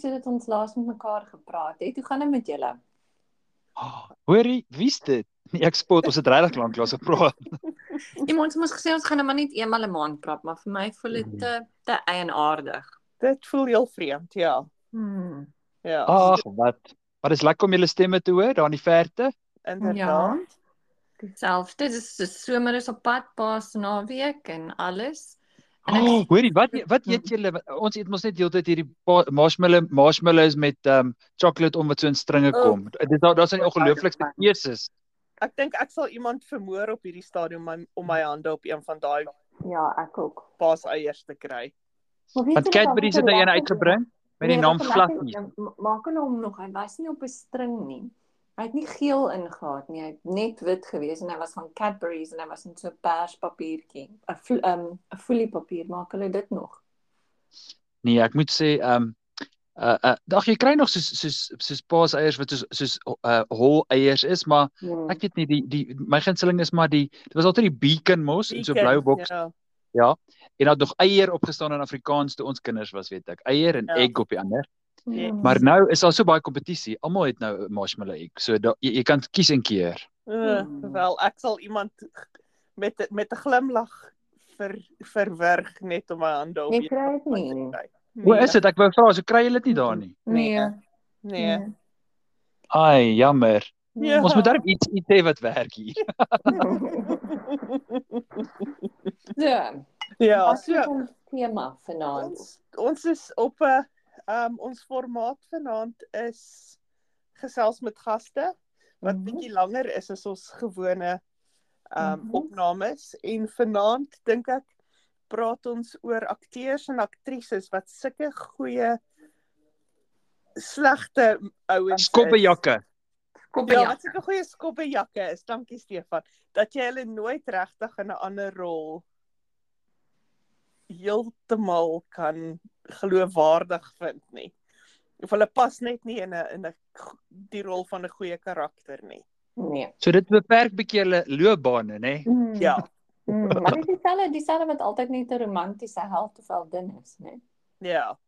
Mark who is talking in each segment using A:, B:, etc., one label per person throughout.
A: sodat ons laas met mekaar gepraat het. Hoe gaan dit met julle?
B: Hoorie, wie's dit? Nee, ek spot ons het regtig lank lank gepraat.
A: Iemand het ons gesê ons gaan net maar net eenmal 'n maand praat, maar vir my voel dit te te eienaardig.
C: Dit voel heel vreemd, ja.
A: Hmm.
C: Ja.
B: Ag, wat. Maar dis lekker om julle stemme te hoor daar in die verte.
C: inderdaad.
A: Dieselfde, dis die somer is op pad, paas naweek en alles.
B: Oh, hoorie, wat wat eet julle? Ons eet mos net heeltyd hierdie marshmallow marshmallows met ehm um, chocolate om wat so in stringe
C: Oh.
B: kom. Dit daar daar's 'n ongelooflikste keuses.
C: Ek dink ek sal iemand vermoor op hierdie stadium om, om my hande op een van daai
A: ja, ek ook.
C: paaseiers te kry.
B: Want
A: julle wat
B: Cadbury
A: so
B: het nou een
A: lekker
B: uitgebring met die
A: Nee,
B: naam Fluffy.
A: ja, ma- Maak hom hom nog, hy was nie op 'n string nie. Hy het nie geel ingehaat nie, hy het net wit gewees en hy was van Cadbury's en hy was in so 'n perspapiertjie, 'n vlo- ehm 'n foliepapier, maak hulle dit nog.
B: Nee, ek moet sê ehm um, uh uh dag jy kry nog soos soos soos paaseiers wat soos soos uh hol eiers is, maar
A: Hmm.
B: ek weet nie die die my gunsteling is maar die dit was altyd die beacon mos in so 'n blou boks.
C: Ja.
B: Ja. En dan nog eier opgestaan in Afrikaans toe ons kinders was, weet ek. Eier en
C: Ja.
B: egg op die ander.
A: Hmm.
B: Maar nou is daar so baie kompetisie. Almal het nou 'n marshmallow egg. So da, jy, jy kan kies en keer.
C: Uh, wel, ek sal iemand met met 'n glimlag ver verwerg net om my hande op
A: Jy kry dit nie.
C: te kry.
B: Hoe is dit? Ek wou vra, so kry jy dit nie daar nie.
A: Nee.
C: Nee.
A: Nee.
B: Ai, jammer.
C: Ja.
B: Ons moet darm iets iets hê wat werk hier.
A: Ja.
C: ja, so
A: ons tema vanaand?
C: ons ons is op 'n um ons formaat vanaand is gesels met gaste wat
A: Mhm.
C: bietjie langer is as ons gewone um
A: Mhm.
C: opnames en vanaand dink ek praat ons oor akteurs en aktrises wat sulke goeie slegte ouens.
B: Skobbejakke.
A: Kom
C: Ja, wat sulke goeie skobbejakke is. Dankie Stefan. Dat jy hulle nooit regtig in 'n ander rol heeltemal kan geloofwaardig vind nie. Of hulle pas net nie in 'n in 'n die rol van 'n goeie karakter nie.
A: Nee.
B: So dit beperk bietjie hulle loopbane, nê?
A: Mm.
C: Ja,
A: Mm, maar dit is dieselfde dieselfde wat altyd net 'n romantiese held of heldin is, né?
C: ja.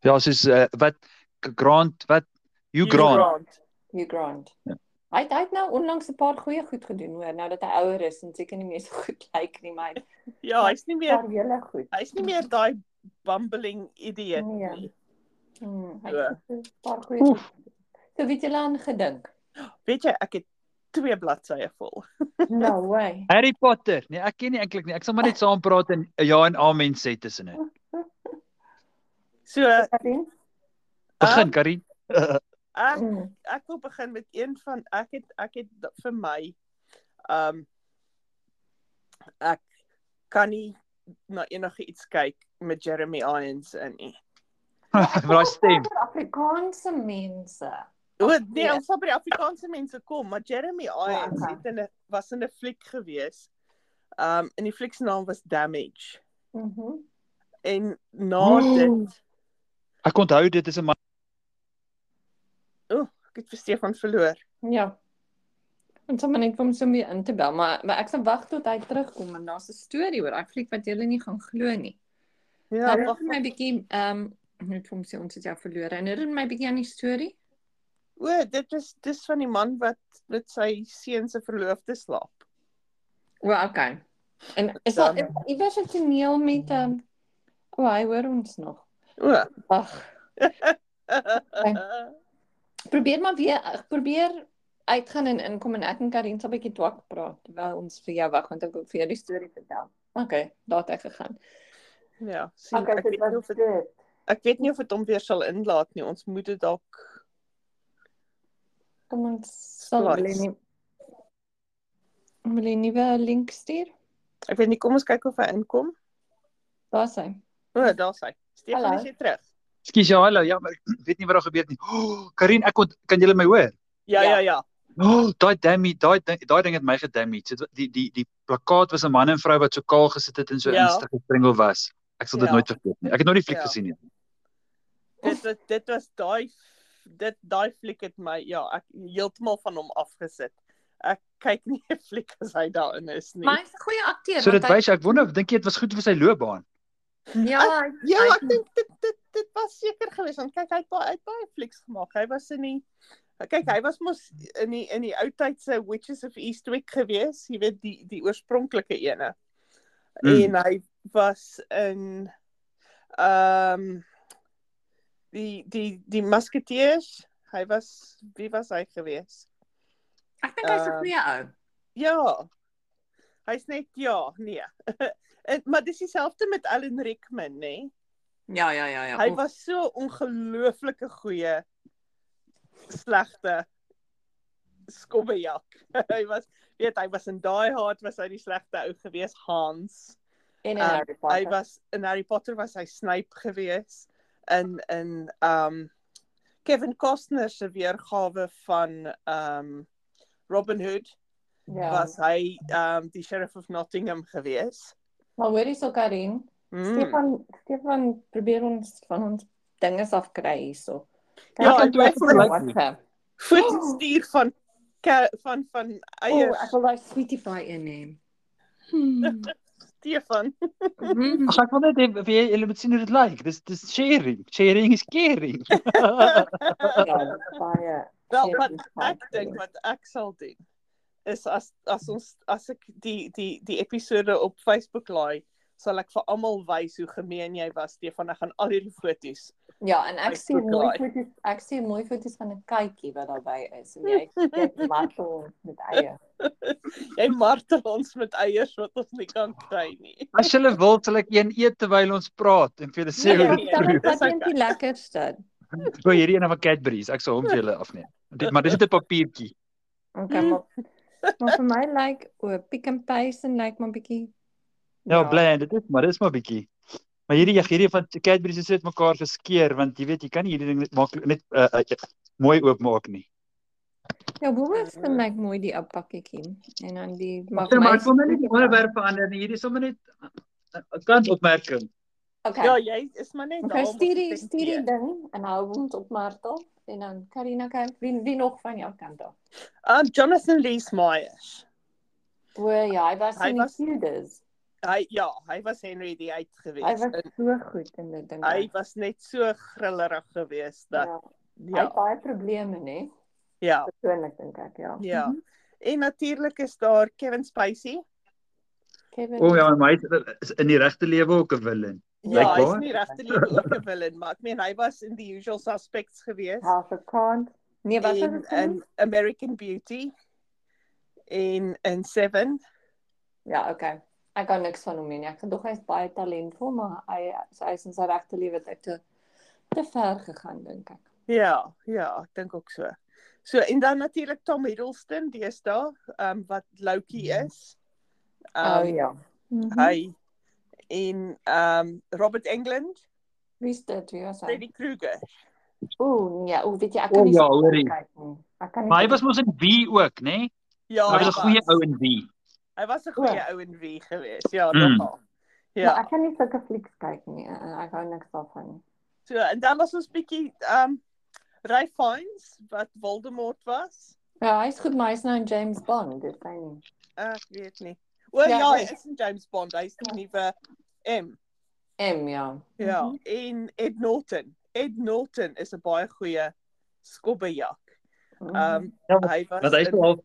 B: Ja, soos uh, wat Grant, wat Hugh
C: Hugh
B: Grant.
A: Hugh Grant.
B: Ja.
A: Hy het hy het nou onlangs 'n paar goeie goed gedoen hoor, nou dat hy ouer is en seker nie meer so goed lyk nie, maar
C: Ja, hy's nie meer
A: hele goed.
C: hy's nie meer daai bumbling idiot
A: Nee.
C: nie.
A: Mm, hy het 'n paar goeie goed. gedoen. So weet julle aan gedink?
C: Weet jy, ek het twee bladsye vol.
A: No way.
B: Harry Potter. Nee, ek ken nie eintlik nie. Ek sal maar net saam praat en 'n ja en amen sê tussenin.
C: So,
A: Karin?
B: Begin,
C: Um,
B: Karin.
C: Ek
A: Mm.
C: ek wil begin met een van ek het ek het vir my um ek kan nie na enige iets kyk met Jeremy Irons in nie.
B: Met daai stem.
A: Afrikaanse mense.
C: O nee, ons sal by die Afrikaanse mense kom, maar Jeremy Irons
A: okay.
C: het in 'n was in 'n fliek gewees. Um en die fliek se naam was Damage.
A: Mhm.
C: En na
B: Ooh.
C: dit,
B: Ek onthou dit is 'n
C: ek het vir Stefan verloor.
A: Ja. Ons sommer net om so mee in te bel, maar maar ek sal wag tot hy terugkom en daar's 'n storie oor daai fliek wat julle nie gaan glo nie.
C: Ja, wag.
A: dit my bietjie ehm net vir hom sê ons het jou verloor. En herinner my bietjie aan die storie.
C: O, dit is dis van die man wat met sy seun se verloofde slaap.
A: O, okay. En is daar iewers 'n toneel met ehm um, O, hy hoor ons nog.
C: O.
A: Ag, probeer maar weer probeer uitgaan en inkom en ek en Karin sal 'n bietjie twak praat terwyl ons vir jou wag want ek wil vir jou die storie vertel. Okay, daar het hy gegaan.
C: ja, sien,
A: Okay,
C: ek, weet nie of het,
A: dit.
C: ek weet nie of dit hom weer sal inlaat nie. Ons moet dit dalk
A: Kom ons sal
C: Splice.
A: wil nie wil jy 'n nuwe link stuur?
C: Ek weet nie, kom ons kyk of hy inkom.
A: Daar's hy.
C: O, daar's hy. Stefan
A: Hallo.
C: is jy terug?
B: Skus ja, hallo. Ja, maar ek weet nie wat daar gebeur nie. Oh, Karin, ek kon kan julle my hoor?
C: Ja,
A: Ja.
C: ja, ja.
B: Oh, daai damage, daai ding- daai ding het my gedamage. Dit die die die plakkaat was 'n man en vrou wat so kaal gesit het en so
C: Ja.
B: instig gespringel was. Ek sal dit
C: Ja.
B: nooit vergeet nie. Ek het nog nie fliek
C: Ja.
B: gesien nie.
C: Dit was dit was daai dit daai fliek het my ja, ek heeltemal van hom afgesit. Ek kyk nie 'n fliek as hy daarin is nie.
A: Maar hy's 'n goeie akteur.
B: So dit
A: hy-
B: wys ek wonder dink jy dit was goed vir sy loopbaan.
A: Ja, hy-
C: ja, ek dink dit dit dit was seker geweest want kyk hy het baie uit baie flieks gemaak. Hy was in die kyk hy was mos in die in die ou tyd se Witches of Eastwick geweest, jy weet die die oorspronklike ene.
B: Mm.
C: En hy was in ehm um, die die die musketeers. Hy was wie was hy geweest?
A: Ek dink hy's 'n
C: Ehm,
A: goeie ou.
C: Ja. Hy's net ja, nee. en, maar dis dieselfde met Alan Rickman, nê? Nee?
A: Ja, ja, ja, ja.
C: Hy
A: Oef,
C: was so ongelooflike goeie slegte skobbejak. hy was weet hy was in Die Hard was hy die slegte ou gewees Hans.
A: en in
C: Um,
A: Harry
C: hy
A: Potter.
C: was in Harry Potter was hy Snape gewees in in um Kevin Costner se weergawe van um Robin Hood
A: ja.
C: was hy um die Sheriff of Nottingham gewees.
A: Maar hoorie so Karin,
C: Mm.
A: Stefan Stefan probeer ons van ons dinge af kry hierso.
C: Ja, ek
B: twyfel
A: op
B: ek
A: WhatsApp.
C: Voet stuur van van van
A: O,
C: eiers
A: ek wil daai sweetie pie inneem. Hmm.
C: Stefan.
A: Mhm.
B: Ag ek wil net hê wie julle moet sien hoe dit lyk. Dis dis sharing. Sharing is caring.
A: Ja, baie.
C: Wel wat ek dink wat ek sal doen is as as ons as ek die die die episode op Facebook laai, sal ek vir almal wys hoe gemeen jy was, Stefan. Ek gaan al hierdie foto's.
A: Ja, en ek sien mooi foto's, ek sien mooi foto's van 'n kykie wat daarbey is en jy jy martel met eie.
C: Jy martel ons met eiers wat ons nie kan kry nie.
B: As julle wil, sal ek een eet terwyl ons praat en vir julle sê hoe
C: Nee,
B: dit
C: nee,
A: Dan
B: proe.
A: is dit
C: okay.
A: die lekkerste.
B: Gooi hierdie een van Cadbury's. Ek sal hom vir julle afneem. Dit maar dis net 'n papiertjie.
A: Okay, maar maar vir my lyk o, Pick n Pay en lyk maar bietjie
B: Ja, bland, dit is maar dis maar bietjie. Maar hierdie ja, hierdie van Cadbury's is net mekaar geskeer want jy weet jy kan nie hierdie ding net maak net uh, uh, mooi oopmaak nie.
A: Ja, Woolworths vind lyk mooi die ou pakketjie en dan die
B: Maar maar ek wil net nie die onderwerp verander nie. Hierdie is sommer net 'n kantopmerking.
A: Okay.
C: Ja, jy is maar net
A: Okay,
C: daar
A: stuur die
C: te
A: stuur die ding en hou ons op Martel en dan Karina kan wie wie nog van jou kant af.
C: Um Jonathan Lee Myers.
A: O ja, hy was
C: Hy
A: in
C: was-
A: die Tudors.
C: Hy ja, hy was Henry die uit
A: Hy
C: gewees.
A: was
C: En
A: so goed in dit ding.
C: Hy was net so grillerig geweest dat
A: ja. Hy
C: ja,
A: het baie probleme, né?
C: ja,
A: Persoonlik dink ek, ja.
C: ja. En natuurlik is daar Kevin Spacey.
A: Kevin.
B: O oh, ja, maar hy is in die regte lewe ook 'n villain.
C: Ja,
B: Like waar?
C: nie regte lewe ook 'n villain, maar ek meen hy was in The Usual Suspects geweest.
A: House of Cards. Nee,
C: in,
A: was dit?
C: in American Beauty. In in Seven.
A: Ja, okay. Ek kan niks van hom nie. Ek dink hy's baie talentvol, maar hy hy is in sy regte lewe tyd te te ver gegaan dink ek.
C: Ja, ja, ek dink ook so. So en dan natuurlik Tom Hiddleston, deesdae, ehm um, wat Loki is.
A: Oh
C: Um,
A: ja. Mhm.
C: Hy en ehm um, Robert Englund,
A: Wie is dit? Wie was hy?
C: Freddy Krueger.
A: Ooh, nee, o, weet jy, ek kan nie
B: ja,
A: so
B: hoorie.
A: kyk nie. Ek kan nie.
B: Maar hy
A: so-
B: was mos in wie ook, né? Nee?
C: Ja,
B: Hy was 'n goeie ou in wie.
C: Hy was 'n goeie ou en wie geweest. Ja,
B: Mm.
C: nogal.
A: Ja,
C: Ja.
A: ek kan nie sulke flieks kyk nie. Uh, Ek hou niks daarvan nie.
C: So en dan was ons bietjie ehm um, Ray Fiennes wat Voldemort was.
A: Ja, hy's goed, maar hy's nou in James Bond, dis hy nie.
C: Ek weet nie. O
A: Ja,
C: ja, ja hy is in James Bond. Hy's die nuwe M.
A: M ja.
C: Ja,
A: Mhm.
C: en Ed Norton. Ed Norton is 'n baie goeie skobbejak.
A: Mhm.
C: Ehm um,
B: Ja,
C: hy was
B: Want hy's
C: in-
B: al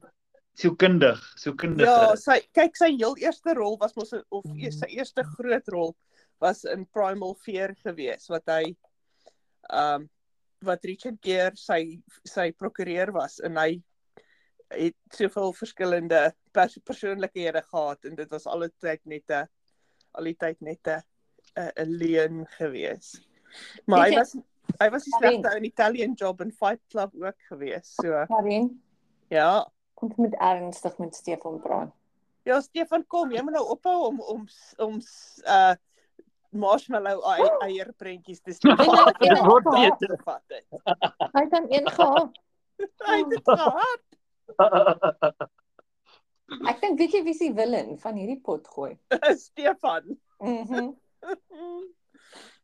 B: sielkundig, sielkundige.
C: Ja, sy kyk sy heel eerste rol was mos of eers sy eerste groot rol was in Primal Fear geweest wat hy ehm um, wat Richard Gere sy sy prokureur was en hy het soveel verskillende pers persoonlikhede gehad en dit was altyd net 'n al die tyd net 'n 'n leuen geweest. Maar hy was hy was die slegte ou in Italian Job en Fight Club ook geweest. So
A: Karin,
C: ja.
A: Ons moet ernstig met Stefan praat.
C: Ja, Stefan, kom, jy moet nou ophou om om om uh marshmallow ei, eierprentjies te
A: nou
B: Dit word beter.
C: Vat dit.
A: Hy het dan een gehad.
C: Hy het dit gehad.
A: Ek dink weet jy wie se villain van hierdie pot gooi?
C: Stefan.
A: Mhm.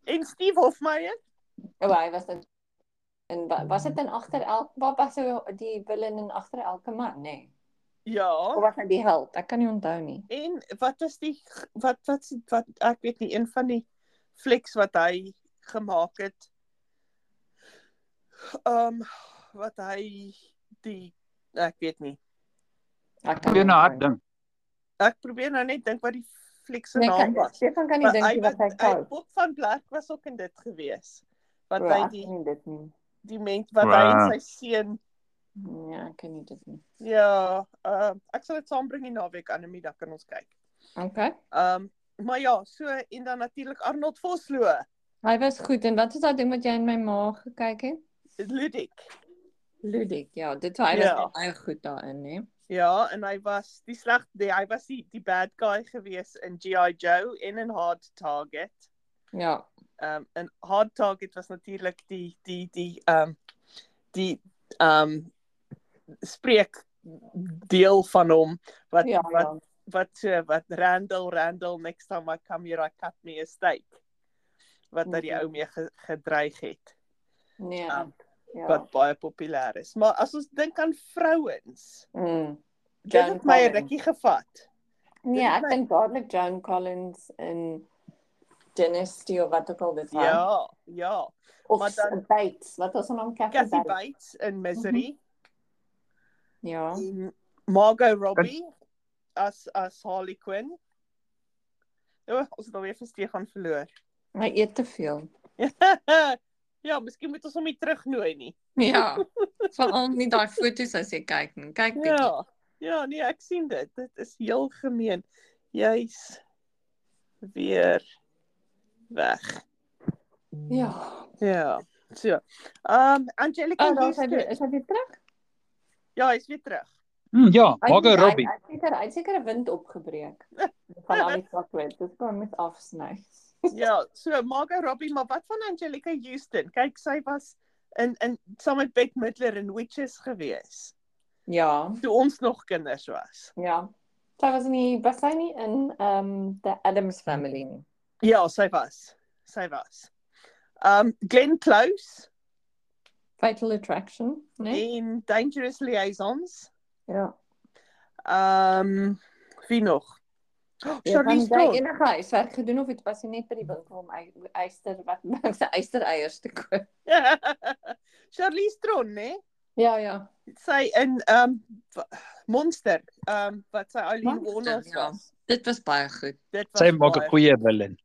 C: en Steve Hofmeyer?
A: Oh, hy was dan en wa- was dit dan agter elke wat was hy die villain in agter elke man, nê? Nee. Of
C: Ja.
A: was hy die held? Ek kan nie onthou nie.
C: En wat is die wat wat wat ek weet nie een van die flieks wat hy gemaak het. Um wat hy die ek weet nie.
A: Ek
B: Probeer nou hard dink.
C: Ek probeer nou net dink wat die fliek se
A: Nee,
C: naam
A: kan,
C: was.
A: Stefan kan nie dink wat hy
C: was- hy. Bob van Blerk was ook in dit gewees. Wat
A: O,
C: hy
A: ek
C: die
A: dit nie.
C: Die mens wat hy en
B: Wow.
C: sy seun
A: Ja, ek ken nie dit nie.
C: ja, uh ek sal dit saambring die naweek aan 'n middag kan ons kyk.
A: Okay.
C: Um maar ja, so en dan natuurlik Arnold Vosloo,
A: Hy was goed en wat is daai ding wat jy in my maag gekyk het?
C: Ludik.
A: Ludik, ja, dit hy
C: Ja.
A: was baie goed daarin, hè.
C: Ja, en hy was die sleg die hy was die, die bad guy gewees in GI Joe en in Hard Target.
A: Ja.
C: Um en Hard Target was natuurlik die die die um die um spreek deel van hom wat
A: Ja,
C: wat
A: ja.
C: wat so wat Randall Randall next time I come here I cut me a steak wat hy die
A: Mhm.
C: ou mee ge, gedreig het
A: Nee.
C: Um,
A: ja.
C: wat baie populêr is maar as ons dink aan vrouens
A: Mm.
C: dit het my 'n rukkie gevat
A: Nee, ek dink dadelik Joan Collins in Dynasty of wat ook al dit was.
C: ja ja
A: Of
C: maar dan-
A: Bates, wat was naam? Kathy
C: Kathy
A: Bates.
C: Bates in Misery
A: Ja.
C: en Margot Robbie as as Harley Quinn Ja, ons het alweer vir Stefan verloor.
A: Hy eet te veel.
C: ja, miskien moet ons hom nie terugnooi nie.
A: Ja. Veral nie daai foto's as jy kyk nie. Kyk bietjie.
C: Ja. Ja, nee, ek sien dit. Dit is heel gemeen. Jy's weer weg.
A: Ja.
C: Ja. So. Um Angelica
A: Oh, is hy weer, is hy weer terug?
C: Ja, hy's weer terug.
B: Hm, ja,
A: Hy- hy-
B: Robbie.
A: Hy het seker hy seker 'n wind opgebreek. Van al die chocolate. Dis kan met afsny.
C: Ja, so Margot Robbie, maar wat van Angelica Houston? Kyk, sy was in in saam met Bette Midler in Witches gewees.
A: Ja.
C: Toe ons nog kinders was.
A: Ja. Sy was nie was sy nie in um the Adams family nie.
C: Ja, sy was. Sy was. Um Glenn Close
A: Fatal Attraction, né?
C: en Dangerous Liaisons.
A: Ja.
C: Um wie nog? Oh,
A: Ja,
C: Charlize Theron.
A: enige huiswerk gedoen of het was jy net by die winkel om ei- eyster wat se eystereiers te koop?
C: Charlize Theron, né?
A: Ja, ja.
C: Sy in um w- Monster, um wat sy Eileen
A: Monster,
C: Warnes
A: ja.
C: was.
A: Dit was baie goed.
C: Dit was
B: Sy maak 'n goeie villain.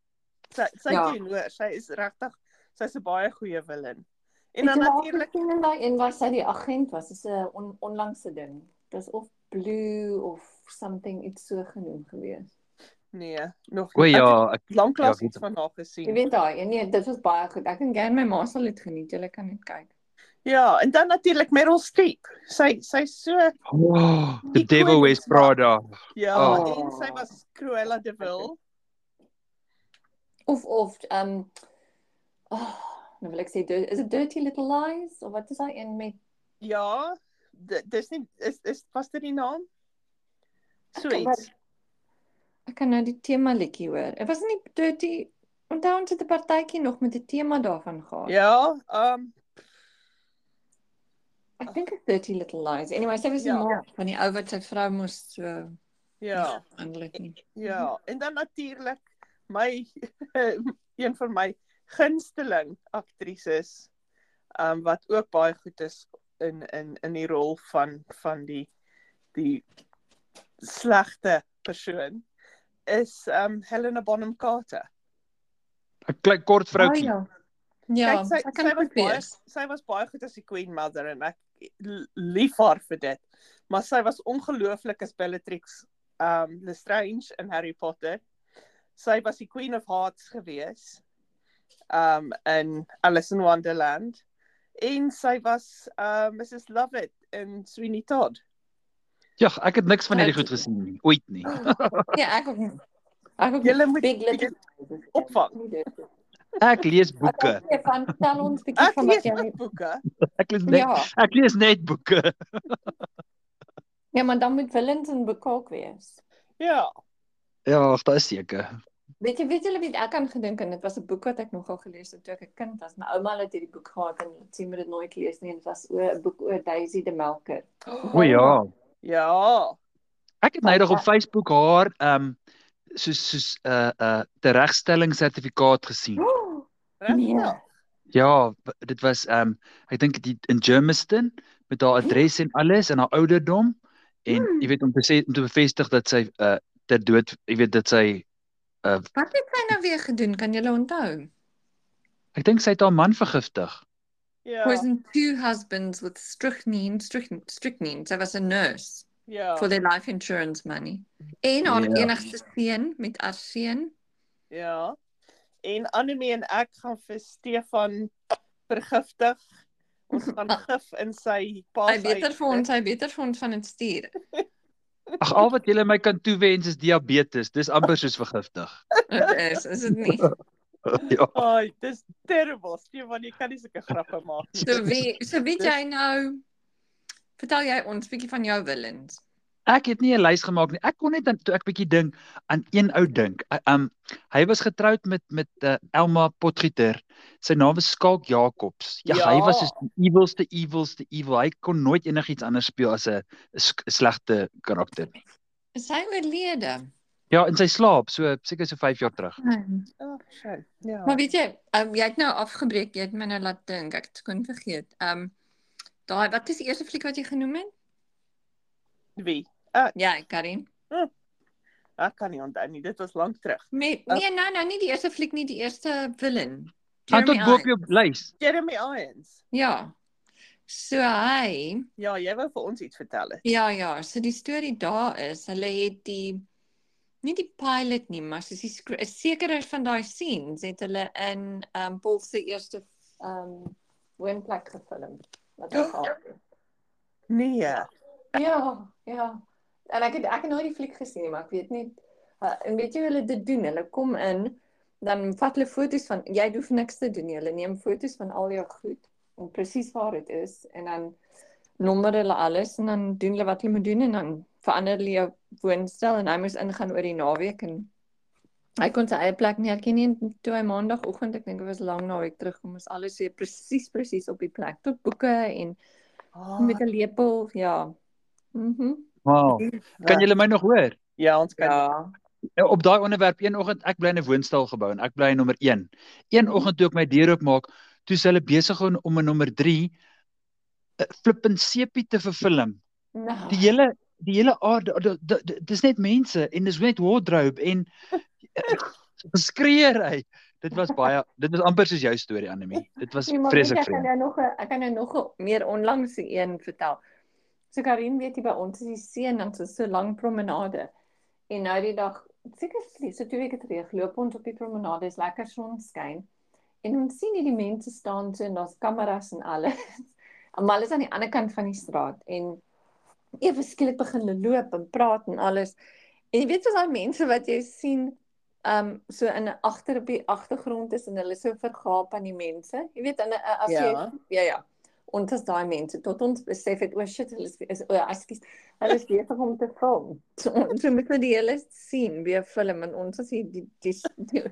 C: Sy sy
A: Ja.
C: doen hoor, sy is regtig sy's 'n baie goeie villain. En dan
A: jy
C: natuurlik
A: in daai en was sy die agent was. Dis 'n on, onlangse ding. Dis of Blue of something iets so genoem gewees.
C: nee, nog
B: O ja, ek
C: lanklaas
B: Ja,
C: iets van haar
A: Jy
C: gesien.
A: weet daai, nee, dit was baie goed. Ek en Gan my ma sal dit geniet. Jy kan net kyk.
C: Ja, en dan natuurlik Meryl Streep. Sy sy's so
B: oh, The Devil Wears Prada.
C: ja,
A: Oh.
C: en sy was Cruella de Vil.
A: Of of um oh, nou wil ek sê is it Dirty Little Lies of wat is daai een met
C: Ja, di- dis nie is is was dit die naam? So
A: Ek- wat-
C: iets.
A: Ek kan nou die tema liedjie hoor. Dit was nie Dirty Onthou ons het 'n partytjie nog met 'n tema daarvan gehad.
C: Ja, um
A: Ek dink dit Dirty Little Lies. Anyway, sy was die
C: Ja.
A: ma van die ou wat sy vrou moes so
C: ja,
A: eintlik nie.
C: ja. En dan natuurlik my een van my gunsteling aktrises um wat ook baie goed is in in in die rol van van die die slegte persoon is um Helena Bonham Carter.
B: 'n klein kort vroutjie.
A: ja. Ja,
C: Kyk, sy,
A: sy kan goed
C: baie sy was baie goed as die Queen Mother en ek lief haar vir dit. Maar sy was ongelooflik as Bellatrix um Lestrange in Harry Potter. Sy was die Queen of Hearts gewees. Um in Alice in Wonderland. En sy was uh Mrs Lovett in Sweeney Todd.
B: Ja, ek het niks van hierdie goed gesien nie, ooit nie.
A: Ja, ek ook nie. Ek ook
C: Julle moet
A: Big Little
C: opvang.
B: Ek lees boeke.
A: Okay, van tel ons bietjie
C: Ek
A: van
C: lees
A: wat jy
C: ook boeke.
B: Ek lees net
A: Ja,
B: ek lees net boeke.
A: ja, maar dan moet villains in boeke ook wees.
C: Ja.
B: Ja, ag, dit is seker.
A: Weet jy, weet julle wie ek aan gedink en dit was 'n boek wat ek nogal gelees het toe ek 'n kind was. My ouma het hierdie boek gehad en sê moet dit nooit lees nie en dit was oor 'n boek oor Daisy the Melker.
B: O ja.
C: Ja.
B: Ek het nou nog op Facebook haar ehm um, soos soos 'n uh, 'n uh, teregstelling sertifikaat gesien.
A: Oh,
C: Regtig?
B: Ja, dit was ehm um, ek dink die in Germiston met haar adres en alles en haar ouderdom en
A: Hmm.
B: jy weet om te sê om te bevestig dat sy uh ter dood, jy weet dat sy uh
A: Wat het sy nou weer gedoen? Kan jy onthou?
B: ek dink sy het haar man vergiftig.
C: Ja.
A: Poisoned two husbands with strychnine, strychnine, strychnine. Sy was 'n nurse
C: Ja.
A: for their life insurance money. En haar
B: Ja.
A: enigste seun met arseen.
C: Ja. En Annelie en ek gaan vir Stefan vergiftig. Ons gaan gif in sy pa
A: Hy beter vir ons, hy beter vir ons van dit stuur.
B: Ag al wat julle my kan toewens is diabetes. Dis amper soos vergiftig.
A: Dit is, is dit nie?
B: ja.
C: Ai, dis terrible. Stefan, jy kan nie sulke grappe maak nie.
A: So wie so weet jy nou vertel jy ons bietjie van jou willens.
B: Ek het nie 'n lys gemaak nie. Ek kon net aan toe ek bietjie dink aan een ou dink. Uh, Um hy was getroud met met uh, Elma Potgieter. Sy naam was Skalk Jacobs. Ja,
C: Ja.
B: hy was soos die evilste evilste evil. Hy kon nooit enigiets anders speel as 'n slegte karakter nie.
A: Is hy oorlede?
B: Ja, in sy slaap, so seker so 5 jaar terug.
C: Oh, shit. Ja.
A: Maar weet jy, um, jy het nou afgebreek, jy het my nou laat dink, ek het kon vergeet. Ehm um, daai wat is die eerste fliek wat jy genoem het?
C: Wie?
A: Ja, Karin.
C: Ek kan nie onthou nie. Dit was lank terug.
A: Met
C: Uh,
A: nee, nou nou nie die eerste fliek nie, die eerste villain.
B: Gaan tot bo op jou lys.
C: Jeremy Irons.
A: Ja. So hy,
C: Ja, jy wou vir ons iets vertel het.
A: ja ja, so die storie daar is, hulle het die nie die pilot nie, maar soos die sekere van daai scenes het hulle in ehm um, Paul se eerste ehm um, woonplek gefilm. Wat hy gehad het.
C: Nee.
A: Ja, ja. En ek het ek het nooit die fliek gesien nie, maar ek weet nie uh, en weet jy hulle dit doen? Hulle kom in, dan vat hulle foto's van jy hoef niks te doen nie. Hulle neem foto's van al jou goed en presies waar dit is en dan nommer hulle alles en dan doen hulle wat hulle moet doen en dan verander hulle jou woonstel en hy moes ingaan oor die naweek en hy kon sy eie plek nie herken nie toe hy maandagooggend, ek dink dit was lang naweek terugkom, is alles weer presies presies op die plek tot boeke en
C: Oh,
A: met 'n lepel, ja. Mhm.
B: Wow. Kan julle my nog hoor?
C: Ja, ons kan.
A: Ja.
B: Nou, Op daai onderwerp een oggend, ek bly in 'n woonstel gebou en ek bly in nommer 1. Een oggend toe ek my deur oopmaak, toe is hulle besig om 'n nommer 3 'n flippend sepie te vervilm.
A: Nou.
B: Die hele die hele aarde dis net mense en dis net wardrobe en skreeu hy. Dit was baie dit was amper soos jou storie Annelie. Dit was
A: Nee, maar weet jy,
B: vreeslik
A: ek kan
B: vreemd.
A: nou nog 'n ek kan nou nog 'n meer onlangse een vertel. So Karin weet jy by ons is die see en dan so so lank promenade. En nou die dag, seker so twee weke terug, loop ons op die promenade, is lekker sonskyn. En ons sien hierdie mense staan so en daar's kameras en alles. Almal is aan die ander kant van die straat en ewe skielik begin hulle loop en praat en alles. En jy weet soos daai mense wat jy sien um so in 'n agter op die agtergrond is en hulle so vergaap aan die mense. Jy weet in 'n as jy
C: Ja.
A: ja ja. Ons is daai mense tot ons besef het o oh shit, hulle is is o, oh, ekskuus. Hulle is besig om te film. So ons so moet nou die hele sien weer film en ons is hier die die die,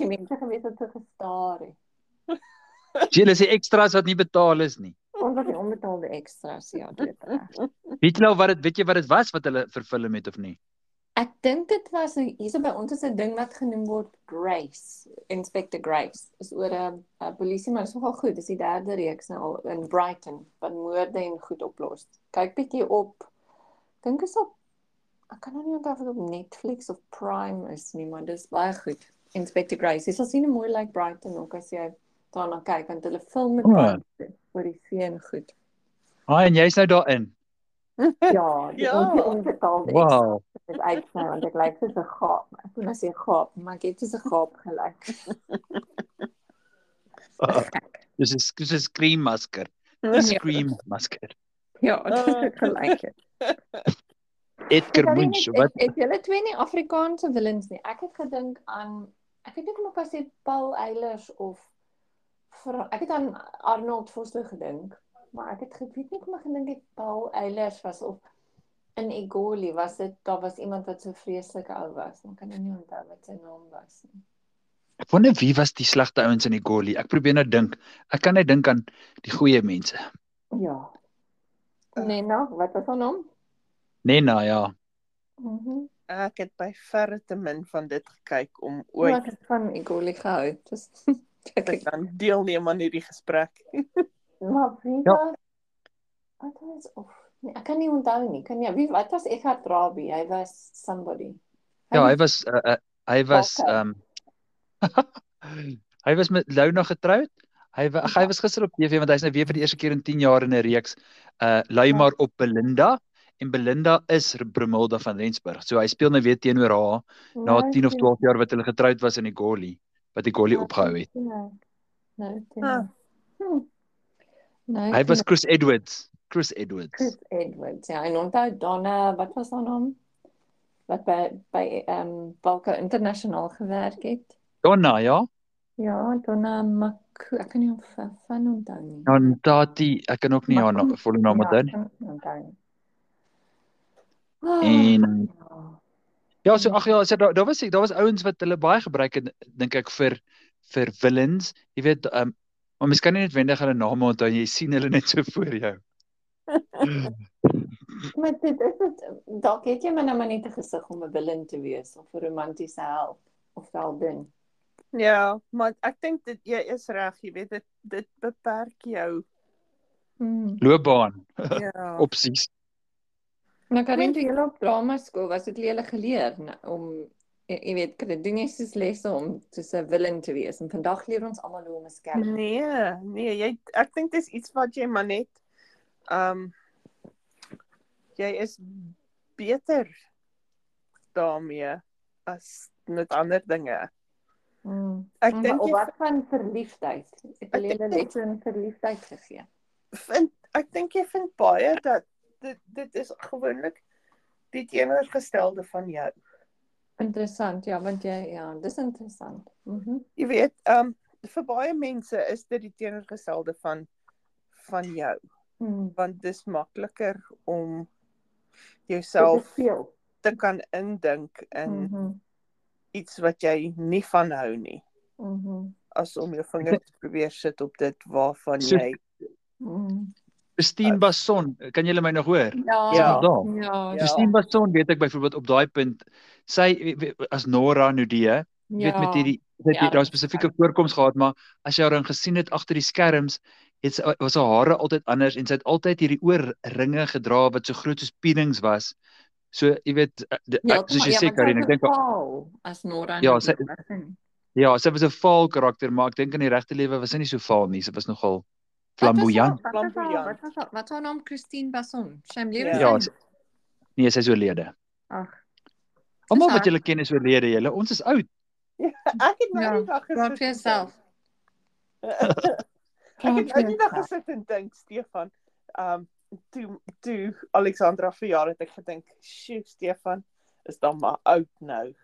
A: die mense gewees het te gestaar. het.
B: Julle sê extras wat nie betaal is nie.
A: Ons het die onbetaalde extras ja, dit is.
B: Weet jy nou wat dit weet jy wat dit was wat hulle vervilm het of nie?
A: Ek dink dit was nou hierso by ons is 'n ding wat genoem word Grace, Inspector Grace. Is oor 'n 'n polisie maar is nogal goed. Dis die derde reeks nou al in Brighton wat moorde en goed oplos. Kyk bietjie op. Dink is op ek kan nou nie onthou of dit op Netflix of Prime is nie, maar dis baie goed. Inspector Grace. Jy sal sien hoe mooi lyk like Brighton ook as jy daarna kyk want hulle film met
B: O.
A: baie oor die see en goed.
B: Ah, en jy's nou daarin.
A: Ja, die
C: Ja.
A: ja. onbetaalde extras.
B: Wow.
A: is uitsny want ek lyk soos 'n gaap. Ek wil nou sê gaap, maar ek het soos 'n gaap gelyk.
B: Dis 'n dis 'n scream masker. 'n Scream masker.
A: Ja, dit het ek gelyk. het.
B: Edgar Munch,
A: het-
B: wat
A: Het julle twee nie Afrikaanse villains nie? Ek het gedink aan ek weet nie of ek sê Paul Eilers of Fra, ek het aan Arnold Vosloo gedink, maar ek het geweet nie kom ek gedink het Paul Eilers was of in Egoli was dit daar was iemand wat so vreeslike ou was. Ek kan nie onthou wat sy naam was nie.
B: Ek wonder wie was die slegte ouens in die goalie. Ek probeer nou dink. Ek kan net dink aan die goeie mense.
A: Ja. Nee, nou, wat was haar naam?
B: Nena, ja.
A: Mhm. Mm
C: Ek het by verre te min van dit gekyk om
A: Ooit
C: ooit
A: ek het van Egoli gehou. Dis
C: Ek kan deelneem aan hierdie gesprek.
A: Maar wie
B: Ja.
A: was Wat was of nee, ek kan nie onthou nie. Kan jy wie wat was Eckhart Rabie? Hy was somebody.
B: Ja, hy was uh, uh, hy was ehm hy was met Luna getroud. Hy wa- ag, hy was gister op TV want hy's nou weer vir die eerste keer in 10 jaar in 'n reeks uh lui
A: Ja.
B: maar op Belinda en Belinda is Brumilda van Rensburg. So hy speel nou weer teenoor haar na
A: Nou,
B: 10 of
A: sien-
B: 12 jaar wat hulle getroud was in die Goli wat die Goli
A: nou,
B: opgehou het.
A: Nou, sien
C: Ah.
A: Hm. Nou,
B: Hy was. Chris Edwards. Chris Edwards.
A: Chris Edwards. Ja, en onthou Donna, wat was haar naam? Wat by by ehm um, Balka Internasionaal gewerk het.
B: Donna, ja.
A: Ja, Donna Maku, ek kan nie of van onthou nie.
B: Dan Tati, ek kan ook nie haar
A: Maku-
B: na- volle naam onthou nie.
A: Ja, kan nie onthou. Ah,
B: En
A: ja.
B: Ja, so ag ja, so daar daar was daar was ouens wat hulle baie gebruik het dink ek vir vir villains. Jy weet, ehm um, maar mens kan nie noodwendig hulle name onthou jy sien hulle net so voor jou.
A: Maar dit is dit dalk het jy maar nou maar net 'n gesig om 'n villain te wees of 'n romantiese held of heldin.
C: Ja, maar ek dink dit jy is reg, jy weet dit dit beperk jou.
A: Hmm.
B: Loopbaan,
C: Ja.
B: opsies.
A: Nou Karin, toe jy op drama skool was, het jy geleer nou, om jy, jy weet, kry doen jy soos lesse om soos 'n villain te wees. En vandag leer ons almal hoe om 'n skelm.
C: Nee, nee, jy ek dink dis iets wat jy maar net ehm um, jy is beter daarmee as met ander dinge.
A: Mm.
C: Ek
A: Maar
C: dink
A: op wat van verliefdheid? Het
C: Ek dink
A: hulle
C: jy-
A: lesse in verliefdheid gegee?
C: vind ek dink jy vind baie dat dit dit is gewoonlik die teenoorgestelde van jou.
A: Interessant, ja, want jy ja, dis interessant. Mhm. Mm
C: Jy weet, ehm um, vir baie mense is dit die teenoorgestelde van van jou,
A: Mm.
C: want dis makliker om jouself te kan indink in.
A: Mm
C: iets wat jy nie van hou nie,
A: mhm.
C: as om jou vinger te probeer sit op dit waarvan jy
A: Mm.
B: Christine Basson, kan julle my nog hoor?
A: Ja.
C: Ja.
A: Ja.
C: Ja.
B: Christine Basson weet ek byvoorbeeld op daai punt sy as Nora Nudee, jy weet met hierdie sy het
A: Ja,
B: daar
A: dat is
B: spesifieke voorkoms gehad, maar as jy haar dan gesien het agter die skerms, het sy was haar hare altyd anders en sy het altyd hierdie oorringe gedra wat so groot soos pienings was. So jy weet eh, de-
A: Ja,
B: ek- soos jy
A: ja,
B: sê Karin, ek dink
A: as Nora
B: Ja, sy- ja, sy was 'n vaal karakter, maar ek dink in die regte lewe was sy nie so vaal nie. Sy was nogal flamboyant.
A: Wat was haar-
C: Flamboyant.
A: wat was haar- wat was haar naam Christine Basson? Shameless.
C: Ja.
B: Ja, sy- nee, sy's oorlede.
A: Ag.
B: Almal wat julle ken is oorlede, julle. Ons is oud.
C: ek het nou
A: Ja,
C: die dag
A: Praat vir jouself.
C: Ek het nou die dag gesit en dink Stefan, ehm um, toe toe Alexandra verjaar het ek gedink, "Sjoe Stefan, is dan maar oud nou."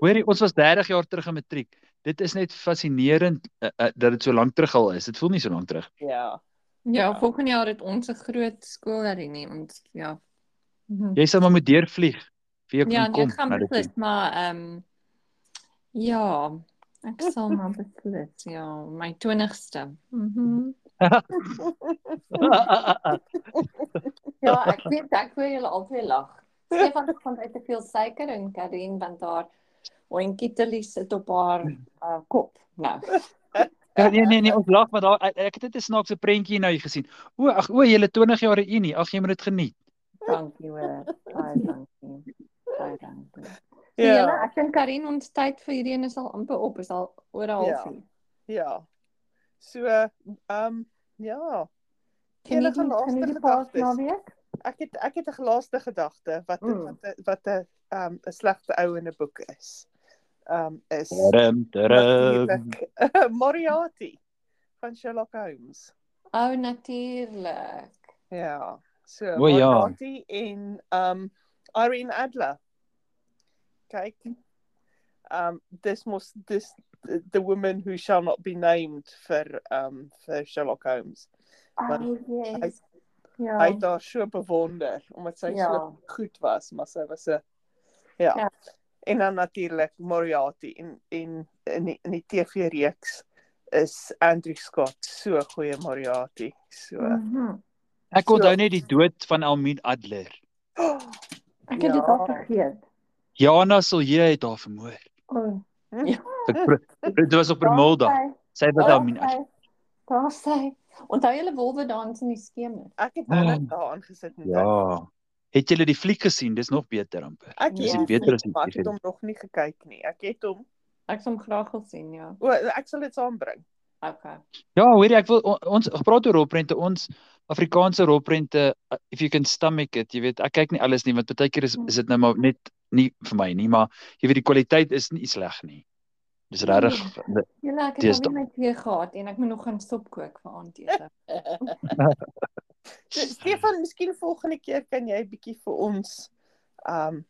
B: Hoorie, ons was 30 jaar terug in matriek. Dit is net fascinerend uh, uh, dat dit so lank terug al is. Dit voel nie so lank terug.
C: Ja.
A: Ja, volgende jaar het ons 'n groot skoolherdenking. Ons ja. Mhm.
B: Jy sal maar moet deurvlieg vir jy
A: Ja,
B: kom.
A: ek gaan beslis, maar ehm um, ja, ek sal maar beslis, ja, my 20ste. Mhm. Ja, ek weet ek hoor julle albei lag. Stefan het van uit te veel suiker en Karin want oentjie sit op haar uh, kop. Nou.
B: Ja, nee nee nee, ons lag maar daar ek het net 'n snaakse prentjie nou gesien. O, ag o, julle 20 jaar reunie. Ag jy moet dit geniet.
A: Dankie hoor. Baie dankie. Baie dankie.
C: Ja.
A: Ja, ek dink Karin ons tyd vir hierdie een is al amper op, is al oor 'n
C: Ja.
A: halfuur.
C: Ja. So, ehm um, ja.
A: Kan jy die kan
C: laaste
A: jy die paas naweek?
C: Ek het ek het 'n laaste gedagte wat
A: Mm.
C: wat 'n- wat 'n ehm 'n slegte ou in 'n boek is. Um, is
B: taram.
C: natuurlik Moriarty van Sherlock Holmes.
A: O, oh, natuurlik.
C: Ja. So
B: O, ja.
C: Moriarty en um Irene Adler. Kyk. Um dis mos dis the, woman who shall not be named vir um vir Sherlock Holmes. Want
A: Oh, yes. Ja.
C: Hy het haar so bewonder omdat sy
A: Ja.
C: so goed was, maar sy was 'n ja.
A: Ja.
C: En dan natuurlik Moriarty en en in die, in die TV-reeks is Andrew Scott so 'n goeie Moriarty. So
A: Mhm.
B: Ek onthou net die dood van Almien Adler.
A: Ek het dit
C: Ja.
A: al vergeet.
B: Jana Silje het haar vermoor.
A: O.
C: Hm?
A: Ja.
B: Dit was op Bermuda. Sy wat daar min.
A: Daar sê. Onthou julle wolwe dans in die skemer?
C: Ek het nou net
B: Oh.
C: daar aangesit en
B: Ja. Het julle die fliek gesien? Dis nog beter amper.
C: Ek
A: Dis
C: het
A: die
B: beter as die
C: ek het hom nog nie gekyk nie. Ek het hom.
A: Ek sal hom graag wil sien, ja.
C: O, ek sal dit saambring.
A: Okay.
B: Ja, hoor jy, ek wil o- ons gepraat oor rolprente, ons Afrikaanse rolprente, uh, if you can stomach it, jy weet, ek kyk nie alles nie want baie keer is is dit nou maar net nie vir my nie, maar jy weet die kwaliteit is nie sleg nie. Dis regtig
A: Julle ek het al my tee gehad en ek moet nog gaan sop kook vir aandete.
C: Stefan, miskien volgende keer kan jy bietjie vir ons um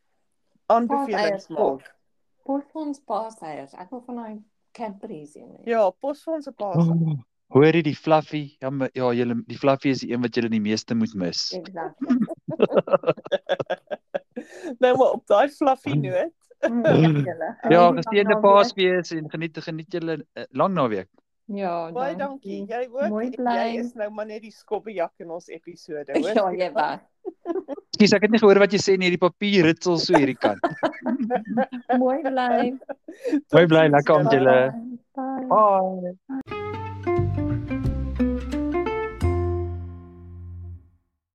C: aanbevelings maak.
A: Pos vir ons paaseiers. Ek wil van daai Cadbury's hê.
C: Ja, pos vir ons 'n paar.
B: Oh, Hoor jy die fluffy? Ja, ja, julle die fluffy is die een wat julle die meeste moet mis.
A: Exactly.
C: nou maar op daai fluffy noot.
A: Mm, julle.
B: Ja,
A: Geniet die
B: gesteende
A: lang
B: Paasfees en geniet geniet julle uh, lang naweek.
A: Ja,
C: Baie dankie. Jy ook.
A: Mooi bly.
C: Jy is nou maar net die skobbejak in ons episode, hoor.
A: Ja, jy was.
B: Skus, ek het nie gehoor wat jy sê nie, hierdie papier ritsel so hierdie kant.
A: Mooi bly.
B: Mooi bly, lekker aand julle.
A: Bye. Bye.
B: Bye.